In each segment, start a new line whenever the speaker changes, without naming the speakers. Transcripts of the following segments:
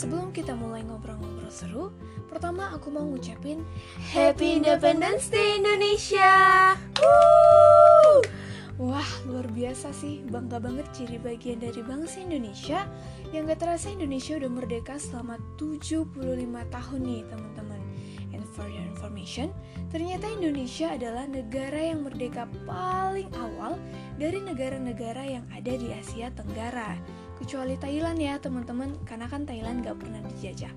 Sebelum kita mulai ngobrol-ngobrol seru, pertama aku mau ngucapin
Happy Independence Day Indonesia.
Woo! Wah, luar biasa sih. Bangga banget ciri bagian dari bangsa Indonesia yang gak terasa Indonesia udah merdeka selama 75 tahun nih, teman-teman. And for your information, ternyata Indonesia adalah negara yang merdeka paling awal dari negara-negara yang ada di Asia Tenggara. Kecuali Thailand ya, teman-teman, karena kan Thailand gak pernah dijajah.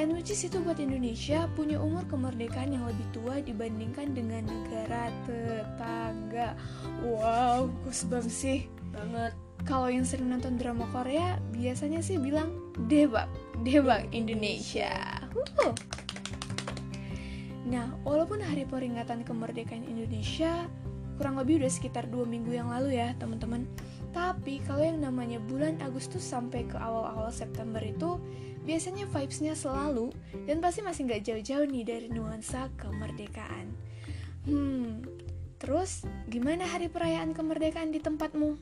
And which is itu buat Indonesia punya umur kemerdekaan yang lebih tua dibandingkan dengan negara tetangga. Wow, goosebumps sih.
Banget.
Kalau yang sering nonton drama Korea, biasanya sih bilang debak, debak Indonesia. Nah, walaupun hari peringatan kemerdekaan Indonesia kurang lebih udah sekitar dua minggu yang lalu ya, teman-teman. Tapi kalau yang namanya bulan Agustus sampai ke awal-awal September itu biasanya vibes-nya selalu dan pasti masih nggak jauh-jauh nih dari nuansa kemerdekaan. Hmm, terus gimana hari perayaan kemerdekaan di tempatmu?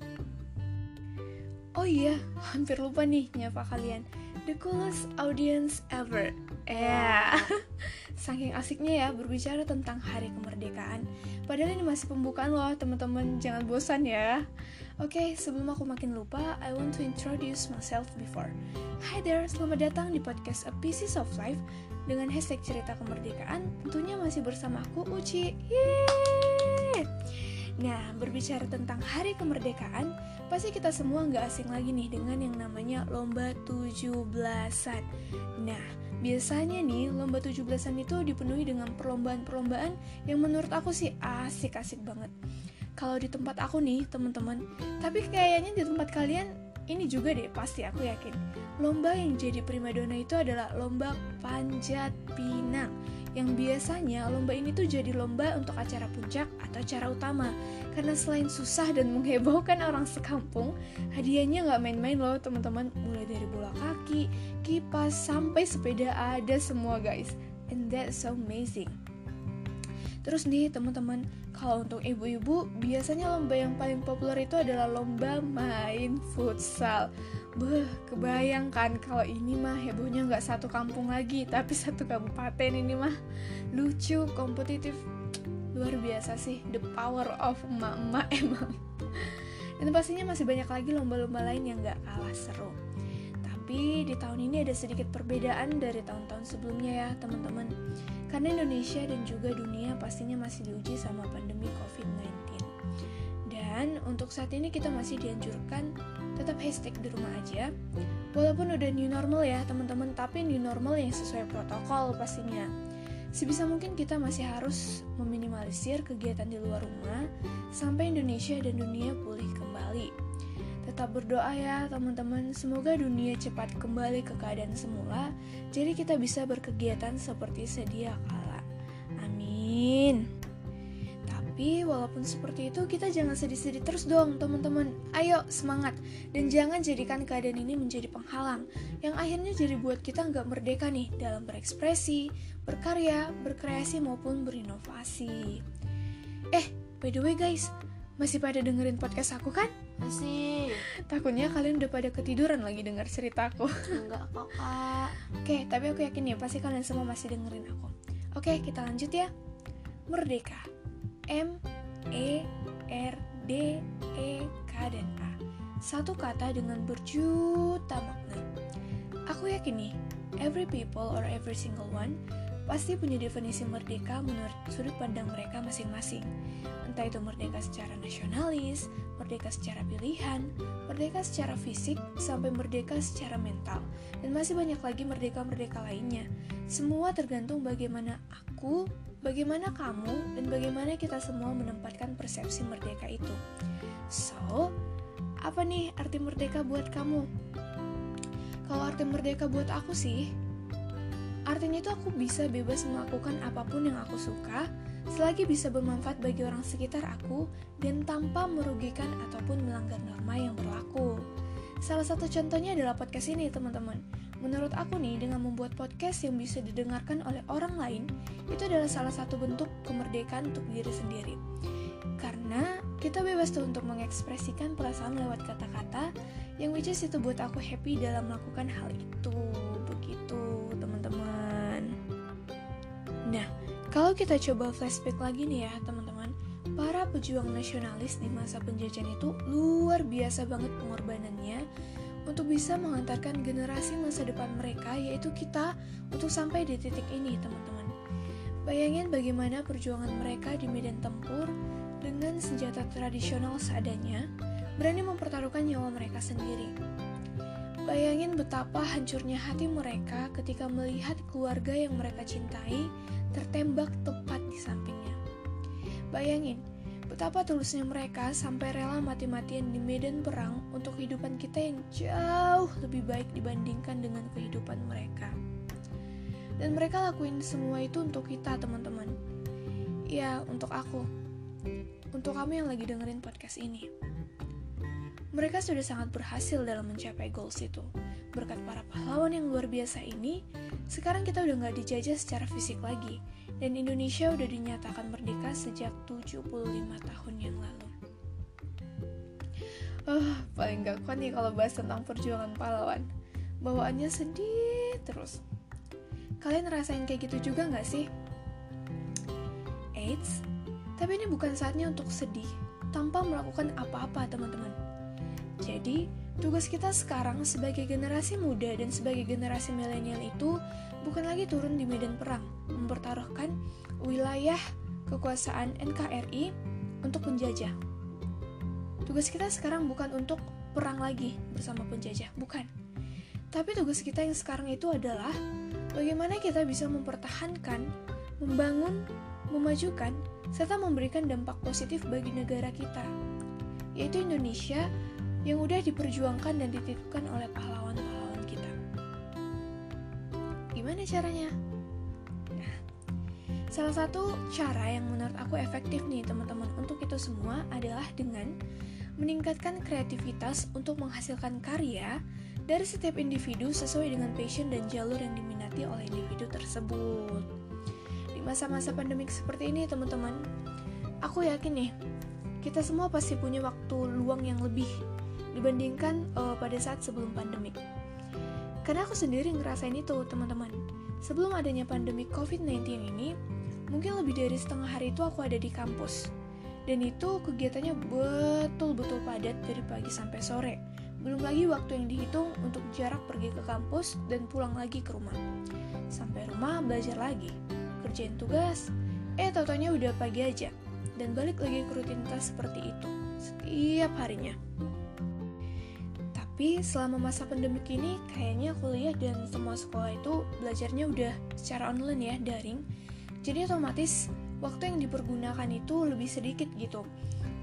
Oh iya, hampir lupa nih nyapa kalian. The coolest audience ever. Ya, yeah. saking asiknya ya berbicara tentang hari kemerdekaan. Padahal ini masih pembukaan loh, teman-teman. Jangan bosan ya. Oke, okay, sebelum aku makin lupa, I want to introduce myself before. Hi there, selamat datang di podcast A Pieces of Life dengan hashtag cerita kemerdekaan. Tentunya masih bersama aku Uci. Yeay! Nah, berbicara tentang hari kemerdekaan, pasti kita semua nggak asing lagi nih dengan yang namanya lomba 17-an. Nah, biasanya nih lomba 17-an itu dipenuhi dengan perlombaan-perlombaan yang menurut aku sih asik-asik banget kalau di tempat aku nih teman-teman tapi kayaknya di tempat kalian ini juga deh pasti aku yakin. Lomba yang jadi primadona itu adalah lomba panjat pinang yang biasanya lomba ini tuh jadi lomba untuk acara puncak atau acara utama. Karena selain susah dan menghebohkan orang sekampung hadiahnya nggak main-main loh teman-teman. Mulai dari bola kaki kipas sampai sepeda ada semua guys. And that's so amazing Terus nih teman-teman, kalau untuk ibu-ibu biasanya lomba yang paling populer itu adalah lomba main futsal. Beh, kebayangkan kalau ini mah hebohnya nggak satu kampung lagi, tapi satu kabupaten ini mah lucu, kompetitif, luar biasa sih. The power of emak-emak emang. Dan pastinya masih banyak lagi lomba-lomba lain yang nggak kalah seru. Tapi di tahun ini ada sedikit perbedaan dari tahun-tahun sebelumnya ya teman-teman karena Indonesia dan juga dunia pastinya masih diuji sama pandemi COVID-19. Dan untuk saat ini kita masih dianjurkan tetap hashtag di rumah aja. Walaupun udah new normal ya teman-teman, tapi new normal yang sesuai protokol pastinya. Sebisa mungkin kita masih harus meminimalisir kegiatan di luar rumah sampai Indonesia dan dunia pulih kembali. Tetap berdoa ya teman-teman, semoga dunia cepat kembali ke keadaan semula, jadi kita bisa berkegiatan seperti sedia kala. Amin. Tapi walaupun seperti itu, kita jangan sedih-sedih terus dong teman-teman. Ayo semangat, dan jangan jadikan keadaan ini menjadi penghalang, yang akhirnya jadi buat kita nggak merdeka nih dalam berekspresi, berkarya, berkreasi maupun berinovasi. Eh, by the way guys, masih pada dengerin podcast aku kan?
Masih.
Takutnya kalian udah pada ketiduran lagi dengar ceritaku.
Enggak kok, Kak.
Oke, tapi aku yakin ya pasti kalian semua masih dengerin aku. Oke, kita lanjut ya. Merdeka. M E R D E K dan A. Satu kata dengan berjuta makna. Aku yakin nih, every people or every single one pasti punya definisi merdeka menurut sudut pandang mereka masing-masing. Entah itu merdeka secara nasionalis, merdeka secara pilihan, merdeka secara fisik, sampai merdeka secara mental. Dan masih banyak lagi merdeka-merdeka lainnya. Semua tergantung bagaimana aku, bagaimana kamu, dan bagaimana kita semua menempatkan persepsi merdeka itu. So, apa nih arti merdeka buat kamu? Kalau arti merdeka buat aku sih, Artinya itu aku bisa bebas melakukan apa pun yang aku suka, selagi bisa bermanfaat bagi orang sekitar aku dan tanpa merugikan ataupun melanggar norma yang berlaku. Salah satu contohnya adalah podcast ini, teman-teman. Menurut aku nih, dengan membuat podcast yang bisa didengarkan oleh orang lain, itu adalah salah satu bentuk kemerdekaan untuk diri sendiri. Karena kita bebas tuh untuk mengekspresikan perasaan lewat kata-kata yang which is itu buat aku happy dalam melakukan hal itu. Kalau kita coba flashback lagi nih ya, teman-teman. Para pejuang nasionalis di masa penjajahan itu luar biasa banget pengorbanannya untuk bisa mengantarkan generasi masa depan mereka, yaitu kita, untuk sampai di titik ini, teman-teman. Bayangin bagaimana perjuangan mereka di medan tempur dengan senjata tradisional seadanya, berani mempertaruhkan nyawa mereka sendiri. Bayangin betapa hancurnya hati mereka ketika melihat keluarga yang mereka cintai tertembak tepat di sampingnya. Bayangin, betapa tulusnya mereka sampai rela mati-matian di medan perang untuk kehidupan kita yang jauh lebih baik dibandingkan dengan kehidupan mereka. Dan mereka lakuin semua itu untuk kita, teman-teman. Ya, untuk aku. Untuk kamu yang lagi dengerin podcast ini. Mereka sudah sangat berhasil dalam mencapai goals itu. Berkat para pahlawan yang luar biasa ini, sekarang kita udah nggak dijajah secara fisik lagi, dan Indonesia udah dinyatakan merdeka sejak 75 tahun yang lalu. Oh, paling gak kuat nih kalau bahas tentang perjuangan pahlawan. Bawaannya sedih terus. Kalian ngerasain kayak gitu juga nggak sih? Eits, tapi ini bukan saatnya untuk sedih tanpa melakukan apa-apa teman-teman. Jadi, Tugas kita sekarang sebagai generasi muda dan sebagai generasi milenial itu bukan lagi turun di medan perang, mempertaruhkan wilayah kekuasaan NKRI untuk penjajah. Tugas kita sekarang bukan untuk perang lagi bersama penjajah, bukan. Tapi tugas kita yang sekarang itu adalah bagaimana kita bisa mempertahankan, membangun, memajukan, serta memberikan dampak positif bagi negara kita, yaitu Indonesia yang udah diperjuangkan dan dititipkan oleh pahlawan-pahlawan kita. Gimana caranya? Nah, salah satu cara yang menurut aku efektif nih teman-teman untuk itu semua adalah dengan meningkatkan kreativitas untuk menghasilkan karya dari setiap individu sesuai dengan passion dan jalur yang diminati oleh individu tersebut. Di masa-masa pandemik seperti ini, teman-teman, aku yakin nih, kita semua pasti punya waktu luang yang lebih dibandingkan uh, pada saat sebelum pandemik. Karena aku sendiri ngerasain itu, teman-teman. Sebelum adanya pandemi COVID-19 ini, mungkin lebih dari setengah hari itu aku ada di kampus. Dan itu kegiatannya betul-betul padat dari pagi sampai sore. Belum lagi waktu yang dihitung untuk jarak pergi ke kampus dan pulang lagi ke rumah. Sampai rumah belajar lagi, kerjain tugas, eh tau udah pagi aja. Dan balik lagi ke rutinitas seperti itu, setiap harinya. Tapi selama masa pandemi ini kayaknya kuliah dan semua sekolah itu belajarnya udah secara online ya, daring. Jadi otomatis waktu yang dipergunakan itu lebih sedikit gitu.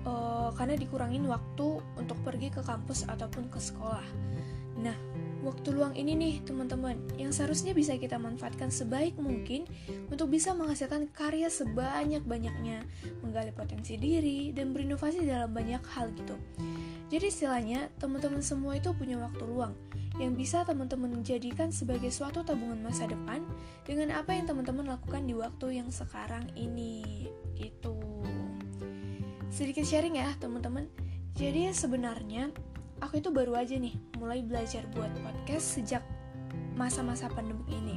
Uh, karena dikurangin waktu untuk pergi ke kampus ataupun ke sekolah. Nah, waktu luang ini nih teman-teman yang seharusnya bisa kita manfaatkan sebaik mungkin untuk bisa menghasilkan karya sebanyak-banyaknya, menggali potensi diri, dan berinovasi dalam banyak hal gitu. Jadi istilahnya, teman-teman semua itu punya waktu luang yang bisa teman-teman jadikan sebagai suatu tabungan masa depan dengan apa yang teman-teman lakukan di waktu yang sekarang ini. Gitu. Sedikit sharing ya, teman-teman. Jadi sebenarnya aku itu baru aja nih mulai belajar buat podcast sejak masa-masa pandemi ini.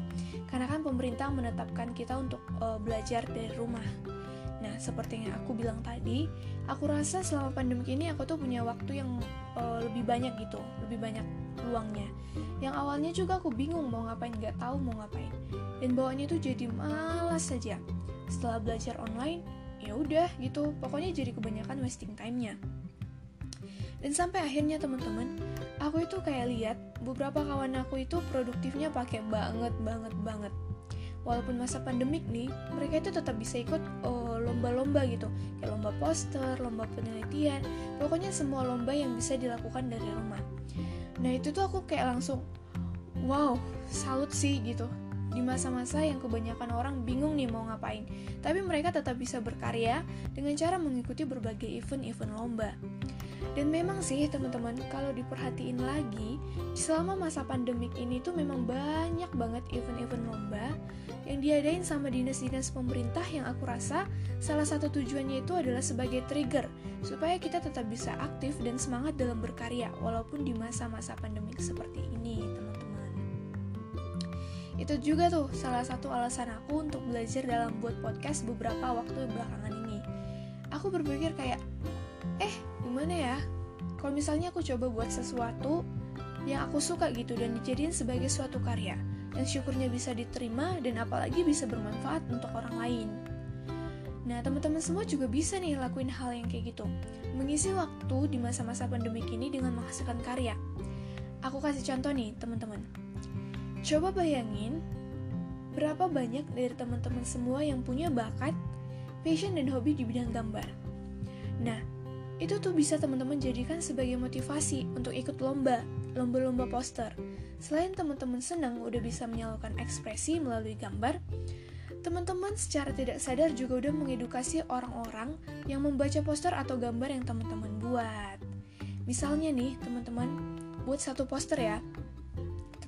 Karena kan pemerintah menetapkan kita untuk uh, belajar dari rumah. Nah, seperti yang aku bilang tadi, aku rasa selama pandemi ini aku tuh punya waktu yang uh, lebih banyak gitu, lebih banyak luangnya. Yang awalnya juga aku bingung mau ngapain, nggak tahu mau ngapain. Dan bawaannya tuh jadi malas saja. Setelah belajar online, ya udah gitu, pokoknya jadi kebanyakan wasting time-nya. Dan sampai akhirnya teman-teman, aku itu kayak lihat beberapa kawan aku itu produktifnya pakai banget banget banget walaupun masa pandemik nih mereka itu tetap bisa ikut eh, lomba-lomba gitu. Kayak lomba poster, lomba penelitian. Pokoknya semua lomba yang bisa dilakukan dari rumah. Nah itu tuh aku kayak langsung wow salut sih gitu. Di masa-masa yang kebanyakan orang bingung nih mau ngapain. Tapi mereka tetap bisa berkarya dengan cara mengikuti berbagai event-event lomba dan memang sih teman-teman kalau diperhatiin lagi selama masa pandemik ini tuh memang banyak banget event-event lomba yang diadain sama dinas-dinas pemerintah yang aku rasa salah satu tujuannya itu adalah sebagai trigger supaya kita tetap bisa aktif dan semangat dalam berkarya walaupun di masa-masa pandemik seperti ini teman-teman. Itu juga tuh salah satu alasan aku untuk belajar dalam buat podcast beberapa waktu belakangan ini. Aku berpikir kayak, eh gimana ya? Kalau misalnya aku coba buat sesuatu yang aku suka gitu dan dijadiin sebagai suatu karya yang syukurnya bisa diterima dan apalagi bisa bermanfaat untuk orang lain. Nah, teman-teman semua juga bisa nih lakuin hal yang kayak gitu. Mengisi waktu di masa-masa pandemi ini dengan menghasilkan karya. Aku kasih contoh nih, teman-teman. Coba bayangin berapa banyak dari teman-teman semua yang punya bakat, passion, dan hobi di bidang gambar. Nah, itu tuh bisa teman-teman jadikan sebagai motivasi untuk ikut lomba, lomba-lomba poster. Selain teman-teman senang udah bisa menyalurkan ekspresi melalui gambar, teman-teman secara tidak sadar juga udah mengedukasi orang-orang yang membaca poster atau gambar yang teman-teman buat. Misalnya nih, teman-teman buat satu poster ya,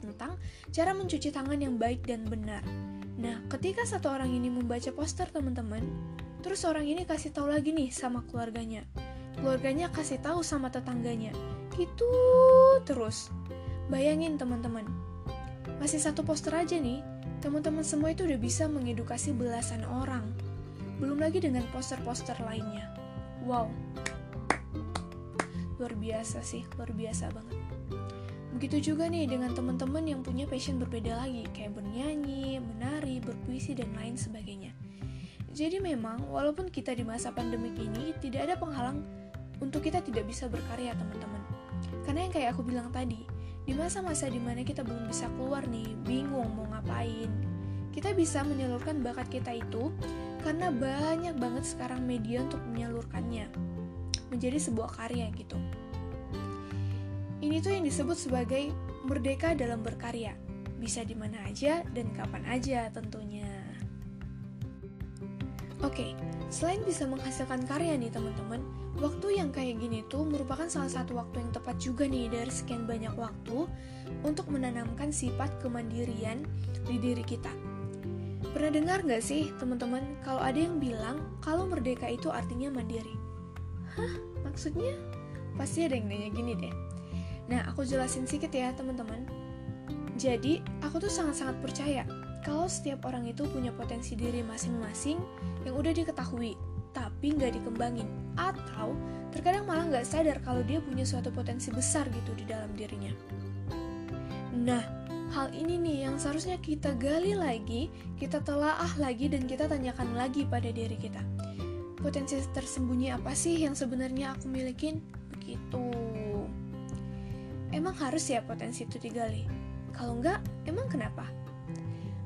tentang cara mencuci tangan yang baik dan benar. Nah, ketika satu orang ini membaca poster teman-teman, terus orang ini kasih tahu lagi nih sama keluarganya. Keluarganya kasih tahu sama tetangganya. Gitu terus. Bayangin teman-teman. Masih satu poster aja nih, teman-teman semua itu udah bisa mengedukasi belasan orang. Belum lagi dengan poster-poster lainnya. Wow. Luar biasa sih, luar biasa banget. Begitu juga nih dengan teman-teman yang punya passion berbeda lagi, kayak bernyanyi, menari, berpuisi, dan lain sebagainya. Jadi memang, walaupun kita di masa pandemi ini, tidak ada penghalang untuk kita tidak bisa berkarya, teman-teman. Karena yang kayak aku bilang tadi, di masa-masa di mana kita belum bisa keluar nih, bingung mau ngapain, kita bisa menyalurkan bakat kita itu karena banyak banget sekarang media untuk menyalurkannya menjadi sebuah karya gitu. Ini tuh yang disebut sebagai merdeka dalam berkarya. Bisa di mana aja dan kapan aja tentunya. Oke, selain bisa menghasilkan karya nih teman-teman, waktu yang kayak gini tuh merupakan salah satu waktu yang tepat juga nih dari sekian banyak waktu untuk menanamkan sifat kemandirian di diri kita. Pernah dengar gak sih teman-teman kalau ada yang bilang kalau merdeka itu artinya mandiri? Hah? Maksudnya? Pasti ada yang nanya gini deh. Nah, aku jelasin sedikit ya, teman-teman. Jadi, aku tuh sangat-sangat percaya kalau setiap orang itu punya potensi diri masing-masing yang udah diketahui, tapi nggak dikembangin. Atau, terkadang malah nggak sadar kalau dia punya suatu potensi besar gitu di dalam dirinya. Nah, hal ini nih yang seharusnya kita gali lagi, kita telaah lagi, dan kita tanyakan lagi pada diri kita. Potensi tersembunyi apa sih yang sebenarnya aku milikin? Begitu. Emang harus ya potensi itu digali? Kalau enggak, emang kenapa?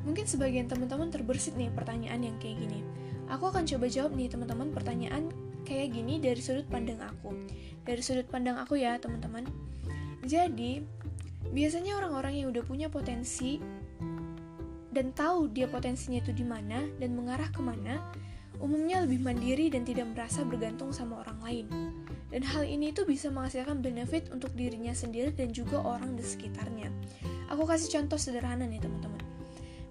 Mungkin sebagian teman-teman terbersit nih pertanyaan yang kayak gini. Aku akan coba jawab nih teman-teman pertanyaan kayak gini dari sudut pandang aku. Dari sudut pandang aku ya teman-teman. Jadi, biasanya orang-orang yang udah punya potensi dan tahu dia potensinya itu di mana dan mengarah ke mana, umumnya lebih mandiri dan tidak merasa bergantung sama orang lain. Dan hal ini tuh bisa menghasilkan benefit untuk dirinya sendiri dan juga orang di sekitarnya. Aku kasih contoh sederhana nih teman-teman.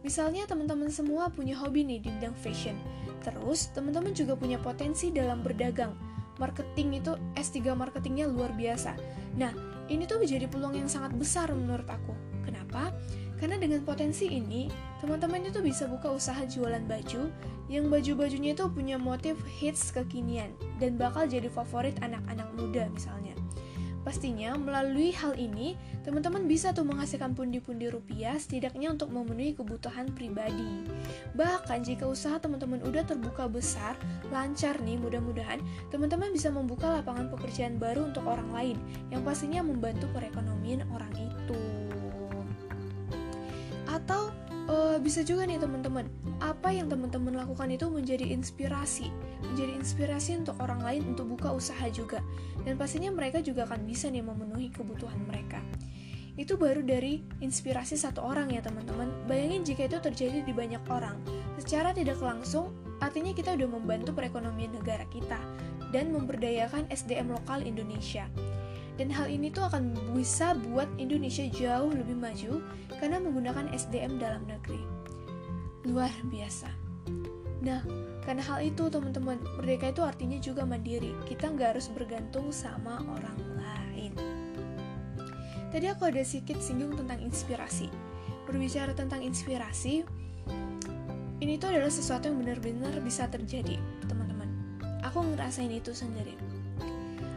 Misalnya teman-teman semua punya hobi nih di bidang fashion. Terus teman-teman juga punya potensi dalam berdagang. Marketing itu S3 marketingnya luar biasa. Nah, ini tuh menjadi peluang yang sangat besar menurut aku. Kenapa? Karena dengan potensi ini, teman-teman itu bisa buka usaha jualan baju yang baju-bajunya itu punya motif hits kekinian dan bakal jadi favorit anak-anak muda misalnya. Pastinya melalui hal ini, teman-teman bisa tuh menghasilkan pundi-pundi rupiah setidaknya untuk memenuhi kebutuhan pribadi. Bahkan jika usaha teman-teman udah terbuka besar, lancar nih mudah-mudahan, teman-teman bisa membuka lapangan pekerjaan baru untuk orang lain yang pastinya membantu perekonomian orang itu. Atau uh, bisa juga nih teman-teman. Apa yang teman-teman lakukan itu menjadi inspirasi. Menjadi inspirasi untuk orang lain untuk buka usaha juga. Dan pastinya mereka juga akan bisa nih memenuhi kebutuhan mereka. Itu baru dari inspirasi satu orang ya teman-teman. Bayangin jika itu terjadi di banyak orang. Secara tidak langsung artinya kita udah membantu perekonomian negara kita dan memberdayakan SDM lokal Indonesia dan hal ini tuh akan bisa buat Indonesia jauh lebih maju karena menggunakan SDM dalam negeri. Luar biasa. Nah, karena hal itu teman-teman, merdeka itu artinya juga mandiri. Kita nggak harus bergantung sama orang lain. Tadi aku ada sedikit singgung tentang inspirasi. berbicara tentang inspirasi, ini tuh adalah sesuatu yang benar-benar bisa terjadi, teman-teman. Aku ngerasain itu sendiri.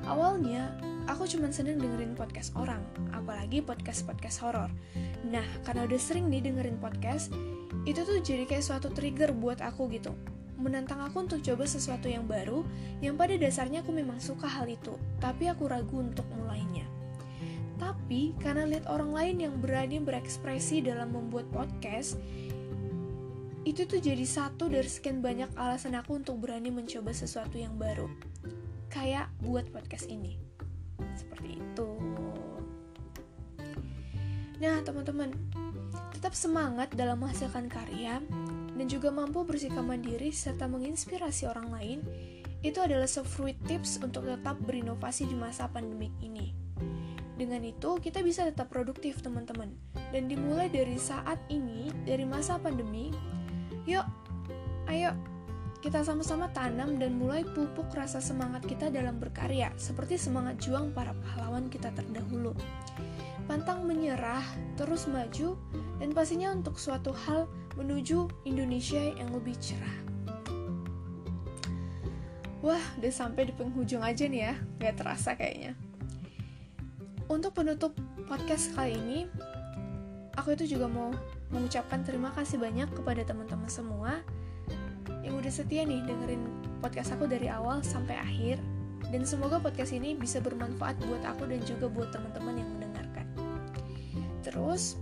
Awalnya, aku cuma seneng dengerin podcast orang, apalagi podcast-podcast horor. Nah, karena udah sering nih dengerin podcast, itu tuh jadi kayak suatu trigger buat aku gitu. Menantang aku untuk coba sesuatu yang baru, yang pada dasarnya aku memang suka hal itu, tapi aku ragu untuk mulainya. Tapi, karena lihat orang lain yang berani berekspresi dalam membuat podcast, itu tuh jadi satu dari sekian banyak alasan aku untuk berani mencoba sesuatu yang baru. Kayak buat podcast ini. Seperti itu. Nah, teman-teman, tetap semangat dalam menghasilkan karya dan juga mampu bersikap mandiri serta menginspirasi orang lain. Itu adalah sefruit tips untuk tetap berinovasi di masa pandemik ini. Dengan itu, kita bisa tetap produktif, teman-teman. Dan dimulai dari saat ini, dari masa pandemi, yuk, ayo, kita sama-sama tanam dan mulai pupuk rasa semangat kita dalam berkarya, seperti semangat juang para pahlawan kita terdahulu pantang menyerah, terus maju, dan pastinya untuk suatu hal menuju Indonesia yang lebih cerah. Wah, udah sampai di penghujung aja nih ya, gak terasa kayaknya. Untuk penutup podcast kali ini, aku itu juga mau mengucapkan terima kasih banyak kepada teman-teman semua yang udah setia nih dengerin podcast aku dari awal sampai akhir. Dan semoga podcast ini bisa bermanfaat buat aku dan juga buat teman-teman yang mendengarkan. Terus,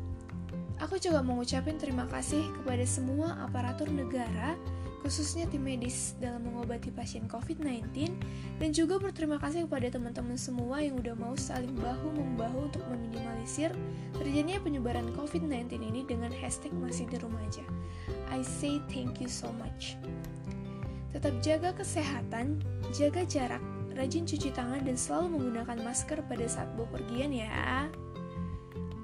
aku juga mau ngucapin terima kasih kepada semua aparatur negara, khususnya tim medis dalam mengobati pasien COVID-19, dan juga berterima kasih kepada teman-teman semua yang udah mau saling bahu-membahu untuk meminimalisir terjadinya penyebaran COVID-19 ini dengan hashtag masih di rumah aja. I say thank you so much. Tetap jaga kesehatan, jaga jarak, rajin cuci tangan, dan selalu menggunakan masker pada saat bepergian ya.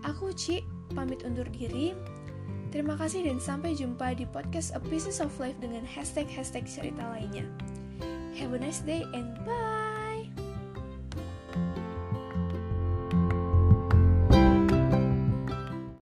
Aku Ci, pamit undur diri. Terima kasih dan sampai jumpa di podcast A Pieces of Life dengan hashtag-hashtag cerita lainnya. Have a nice day and bye!